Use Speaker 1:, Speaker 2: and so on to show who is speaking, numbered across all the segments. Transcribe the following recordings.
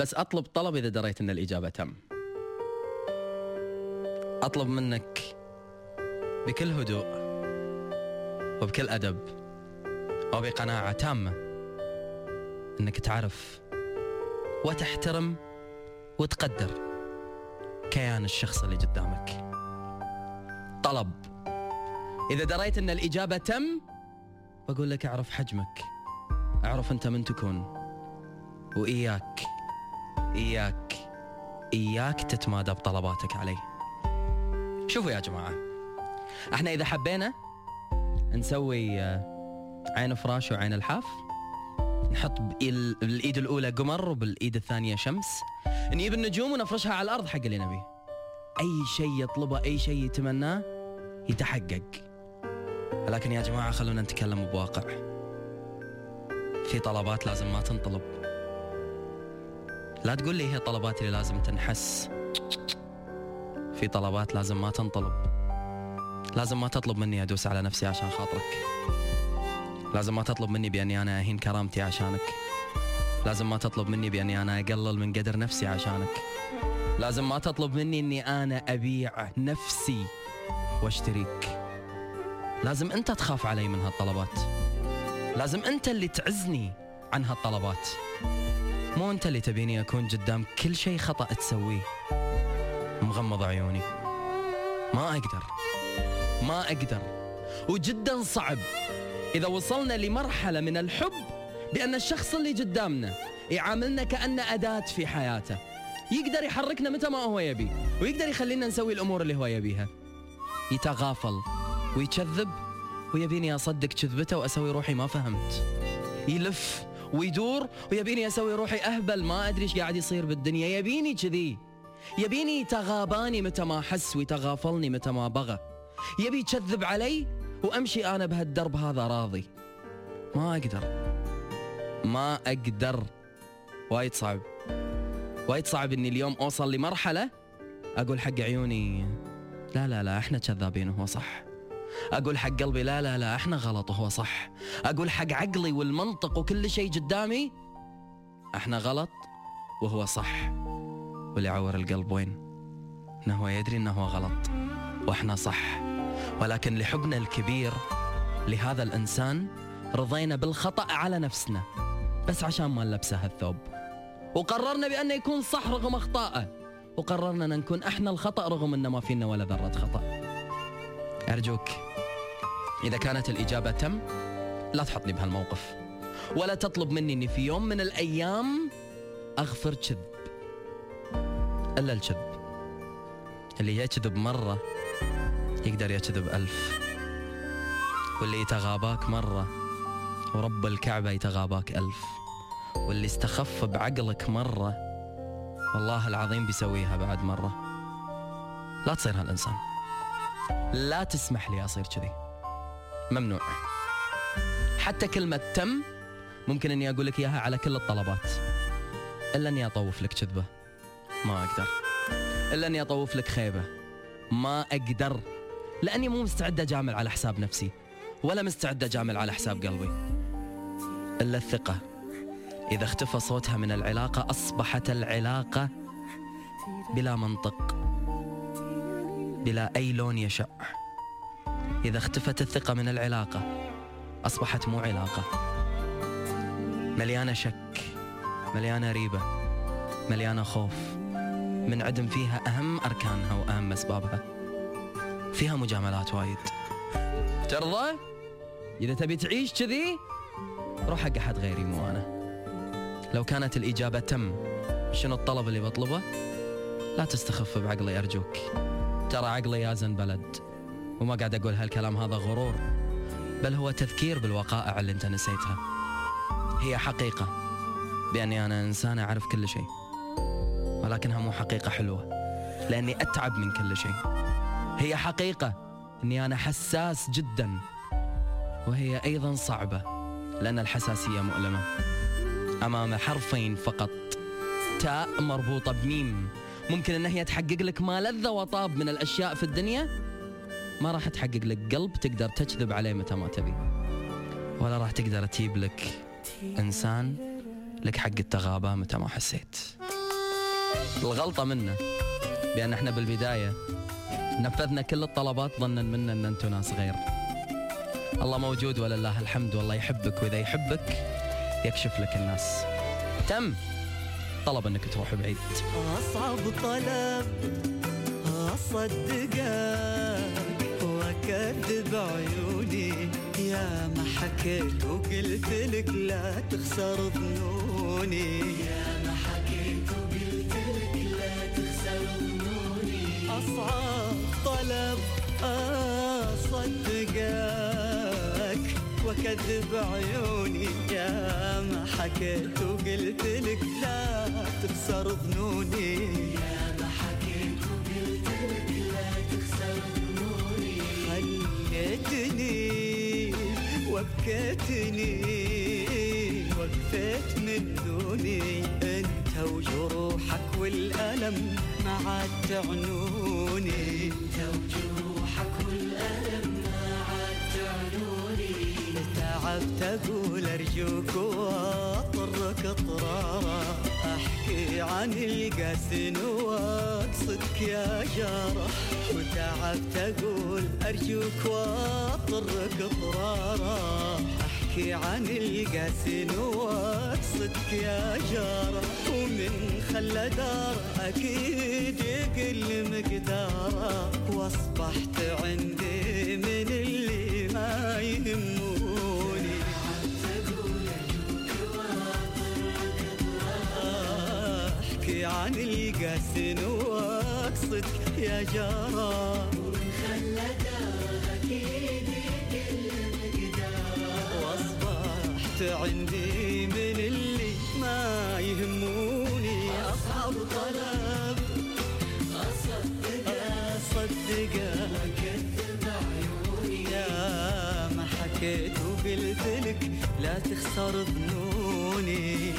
Speaker 1: بس أطلب طلب إذا دريت إن الإجابة تم. أطلب منك بكل هدوء وبكل أدب وبقناعة تامة إنك تعرف وتحترم وتقدر كيان الشخص اللي قدامك. طلب. إذا دريت إن الإجابة تم بقول لك أعرف حجمك أعرف أنت من تكون وإياك إياك إياك تتمادى بطلباتك علي. شوفوا يا جماعة إحنا إذا حبينا نسوي آه، عين فراش وعين الحاف نحط بالإيد الأولى قمر وبالإيد الثانية شمس نجيب النجوم ونفرشها على الأرض حق اللي نبيه. أي شيء يطلبه أي شيء يتمناه يتحقق. ولكن يا جماعة خلونا نتكلم بواقع. في طلبات لازم ما تنطلب. لا تقول لي هي طلبات اللي لازم تنحس. في طلبات لازم ما تنطلب. لازم ما تطلب مني أدوس على نفسي عشان خاطرك. لازم ما تطلب مني بأني أنا أهين كرامتي عشانك. لازم ما تطلب مني بأني أنا أقلل من قدر نفسي عشانك. لازم ما تطلب مني أني أنا أبيع نفسي وأشتريك. لازم أنت تخاف علي من هالطلبات. لازم أنت اللي تعزني. عن هالطلبات مو أنت اللي تبيني أكون قدام كل شيء خطأ تسويه. مغمض عيوني. ما أقدر. ما أقدر. وجدا صعب. إذا وصلنا لمرحلة من الحب بأن الشخص اللي قدامنا يعاملنا كأن أداة في حياته. يقدر يحركنا متى ما هو يبي ويقدر يخلينا نسوي الأمور اللي هو يبيها. يتغافل ويكذب ويبيني أصدق كذبته وأسوي روحي ما فهمت. يلف. ويدور ويبيني أسوي روحي أهبل ما أدري إيش قاعد يصير بالدنيا. يبيني كذي. يبيني يتغاباني متى ما أحس ويتغافلني متى ما بغى. يبي يكذب علي وأمشي أنا بهالدرب هذا راضي. ما أقدر. ما أقدر. وايد صعب. وايد صعب إني اليوم أوصل لمرحلة أقول حق عيوني لا لا لا إحنا كذابين وهو صح. أقول حق قلبي لا لا لا إحنا غلط وهو صح. أقول حق عقلي والمنطق وكل شيء قدامي إحنا غلط وهو صح. واللي يعور القلب وين؟ إنه هو يدري إنه هو غلط وإحنا صح. ولكن لحبنا الكبير لهذا الإنسان رضينا بالخطأ على نفسنا بس عشان ما نلبسه هالثوب. وقررنا بأنه يكون صح رغم أخطائه. وقررنا أن نكون إحنا الخطأ رغم أن ما فينا ولا ذرة خطأ. أرجوك إذا كانت الإجابة تم لا تحطني بهالموقف. ولا تطلب مني أني في يوم من الأيام أغفر كذب. إلا الكذب. اللي يكذب مرة يقدر يكذب ألف. واللي يتغاباك مرة ورب الكعبة يتغاباك ألف. واللي استخف بعقلك مرة والله العظيم بيسويها بعد مرة. لا تصير هالإنسان. لا تسمح لي أصير كذي. ممنوع. حتى كلمة تم ممكن أني أقول لك إياها على كل الطلبات. إلا أني أطوف لك كذبة. ما أقدر. إلا أني أطوف لك خيبة. ما أقدر. لأني مو مستعد أجامل على حساب نفسي. ولا مستعد أجامل على حساب قلبي. إلا الثقة. إذا اختفى صوتها من العلاقة أصبحت العلاقة بلا منطق. بلا أي لون يشع إذا اختفت الثقة من العلاقة أصبحت مو علاقة. مليانة شك مليانة ريبة مليانة خوف. منعدم فيها أهم أركانها وأهم أسبابها. فيها مجاملات وايد. ترضى؟ إذا تبي تعيش كذي روح حق أحد غيري مو أنا. لو كانت الإجابة تم شنو الطلب اللي بطلبه؟ لا تستخف بعقلي أرجوك. ترى عقلي يازن بلد وما قاعد أقول هالكلام هذا غرور. بل هو تذكير بالوقائع اللي أنت نسيتها. هي حقيقة بأني أنا إنسان أعرف كل شيء ولكنها مو حقيقة حلوة لأني أتعب من كل شيء. هي حقيقة أني أنا حساس جدا وهي أيضا صعبة لأن الحساسية مؤلمة. أمام حرفين فقط. تاء مربوطة بميم. ممكن أن هي تحقق لك ما لذ وطاب من الأشياء في الدنيا؟ ما راح تحقق لك قلب تقدر تكذب عليه متى ما تبي. ولا راح تقدر تجيب لك إنسان لك حق التغابة متى ما حسيت. الغلطة منا بأن إحنا بالبداية نفذنا كل الطلبات ظنا منا أن أنتم ناس غير. الله موجود ولله الحمد والله يحبك وإذا يحبك يكشف لك الناس. تم! طلب أنك تروح بعيد.
Speaker 2: أصعب طلب أصدقك وأكذب عيوني. يا ما حكيت وقلت لك لا تخسر ظنوني. يا ما حكيت وقلت لك لا تخسر ظنوني. أصعب طلب أصدقك وأكذب عيوني يا ما حكيت وقلت لك لا تخسر ظنوني. يا ما حكيت وقلت لك لا تخسر ظنوني. خليتني وبكيتني وقفت من دوني. انت وجروحك والألم ما عاد تعنوني. انت وجروحك والألم ما عاد تعنوني. تعبت أقول أرجوك وأطرك اطرارا أحكي عن القاسن وأقصدك يا جارح وتعبت أقول أرجوك وأطرك اطرارا أحكي عن القاسن وأقصدك يا جارح ومن خلى دار أكيد يقل مقداره وأصبحت عندي من اللي ما يهموني عن القاسن واقصدك يا جارة وأصبحت عندي من اللي ما يهموني. اصعب طلب اصدقك يا ما حكيت وقلت لك لا تخسر ظنوني.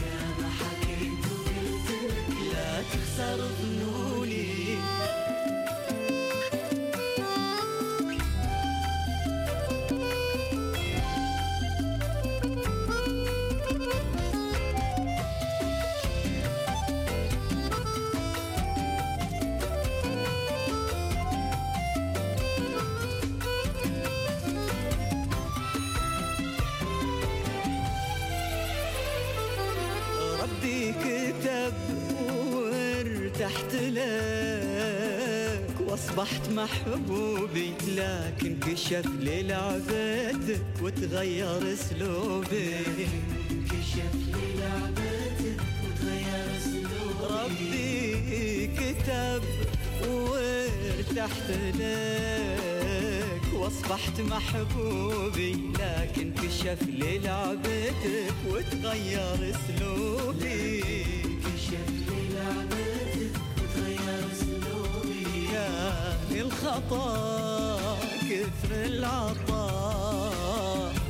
Speaker 2: لا وارتحت لك وأصبحت محبوبي لكن كشف لي لعبتك وتغير أسلوبي. كشف لي لعبتك وتغير أسلوبي. ربي كتب وارتحت لك وأصبحت محبوبي لكن كشف لي لعبتك وتغير أسلوبي. كشف الخطا كثر العطاء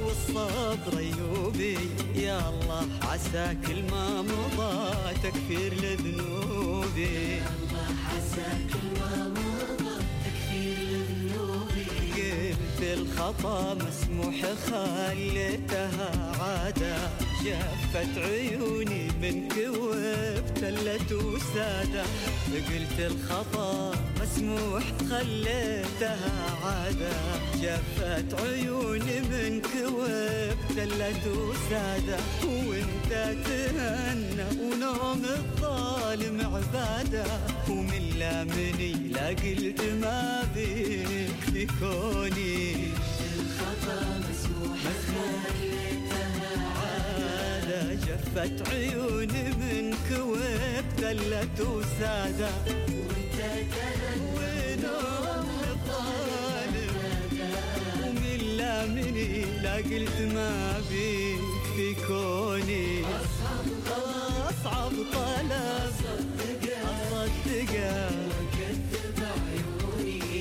Speaker 2: والصبر عيوبي يا الله عسى كل ما مضى تكفير لذنوبي. يا الله عسى كل ما مضى تكفير لذنوبي. قلت الخطا مسموح خليتها عادة جفت عيوني منك وابتلت وسادة قلت الخطا مسموح خليتها عادة جفت عيوني منك وابتلت وسادة. وانت تهنى ونوم الظالم عبادة. ومن لامني لا قلت ما بيك في كوني الخطأ مسموح عادة. جفت عيوني منك وابتلت وسادة. ونوم قلت ما بيك في كوني. أصعب طلب أصدقك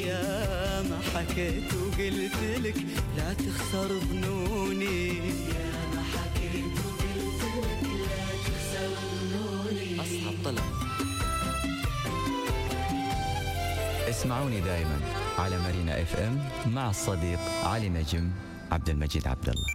Speaker 2: يا ما حكيت وقلت لك. لا تخسر ظنوني يا ما حكيت وقلت لك لا تخسر ظنوني.
Speaker 1: أصحاب طلب.
Speaker 3: اسمعوني دائما على مارينا إف إم مع الصديق علي نجم. عبد المجيد عبد الله.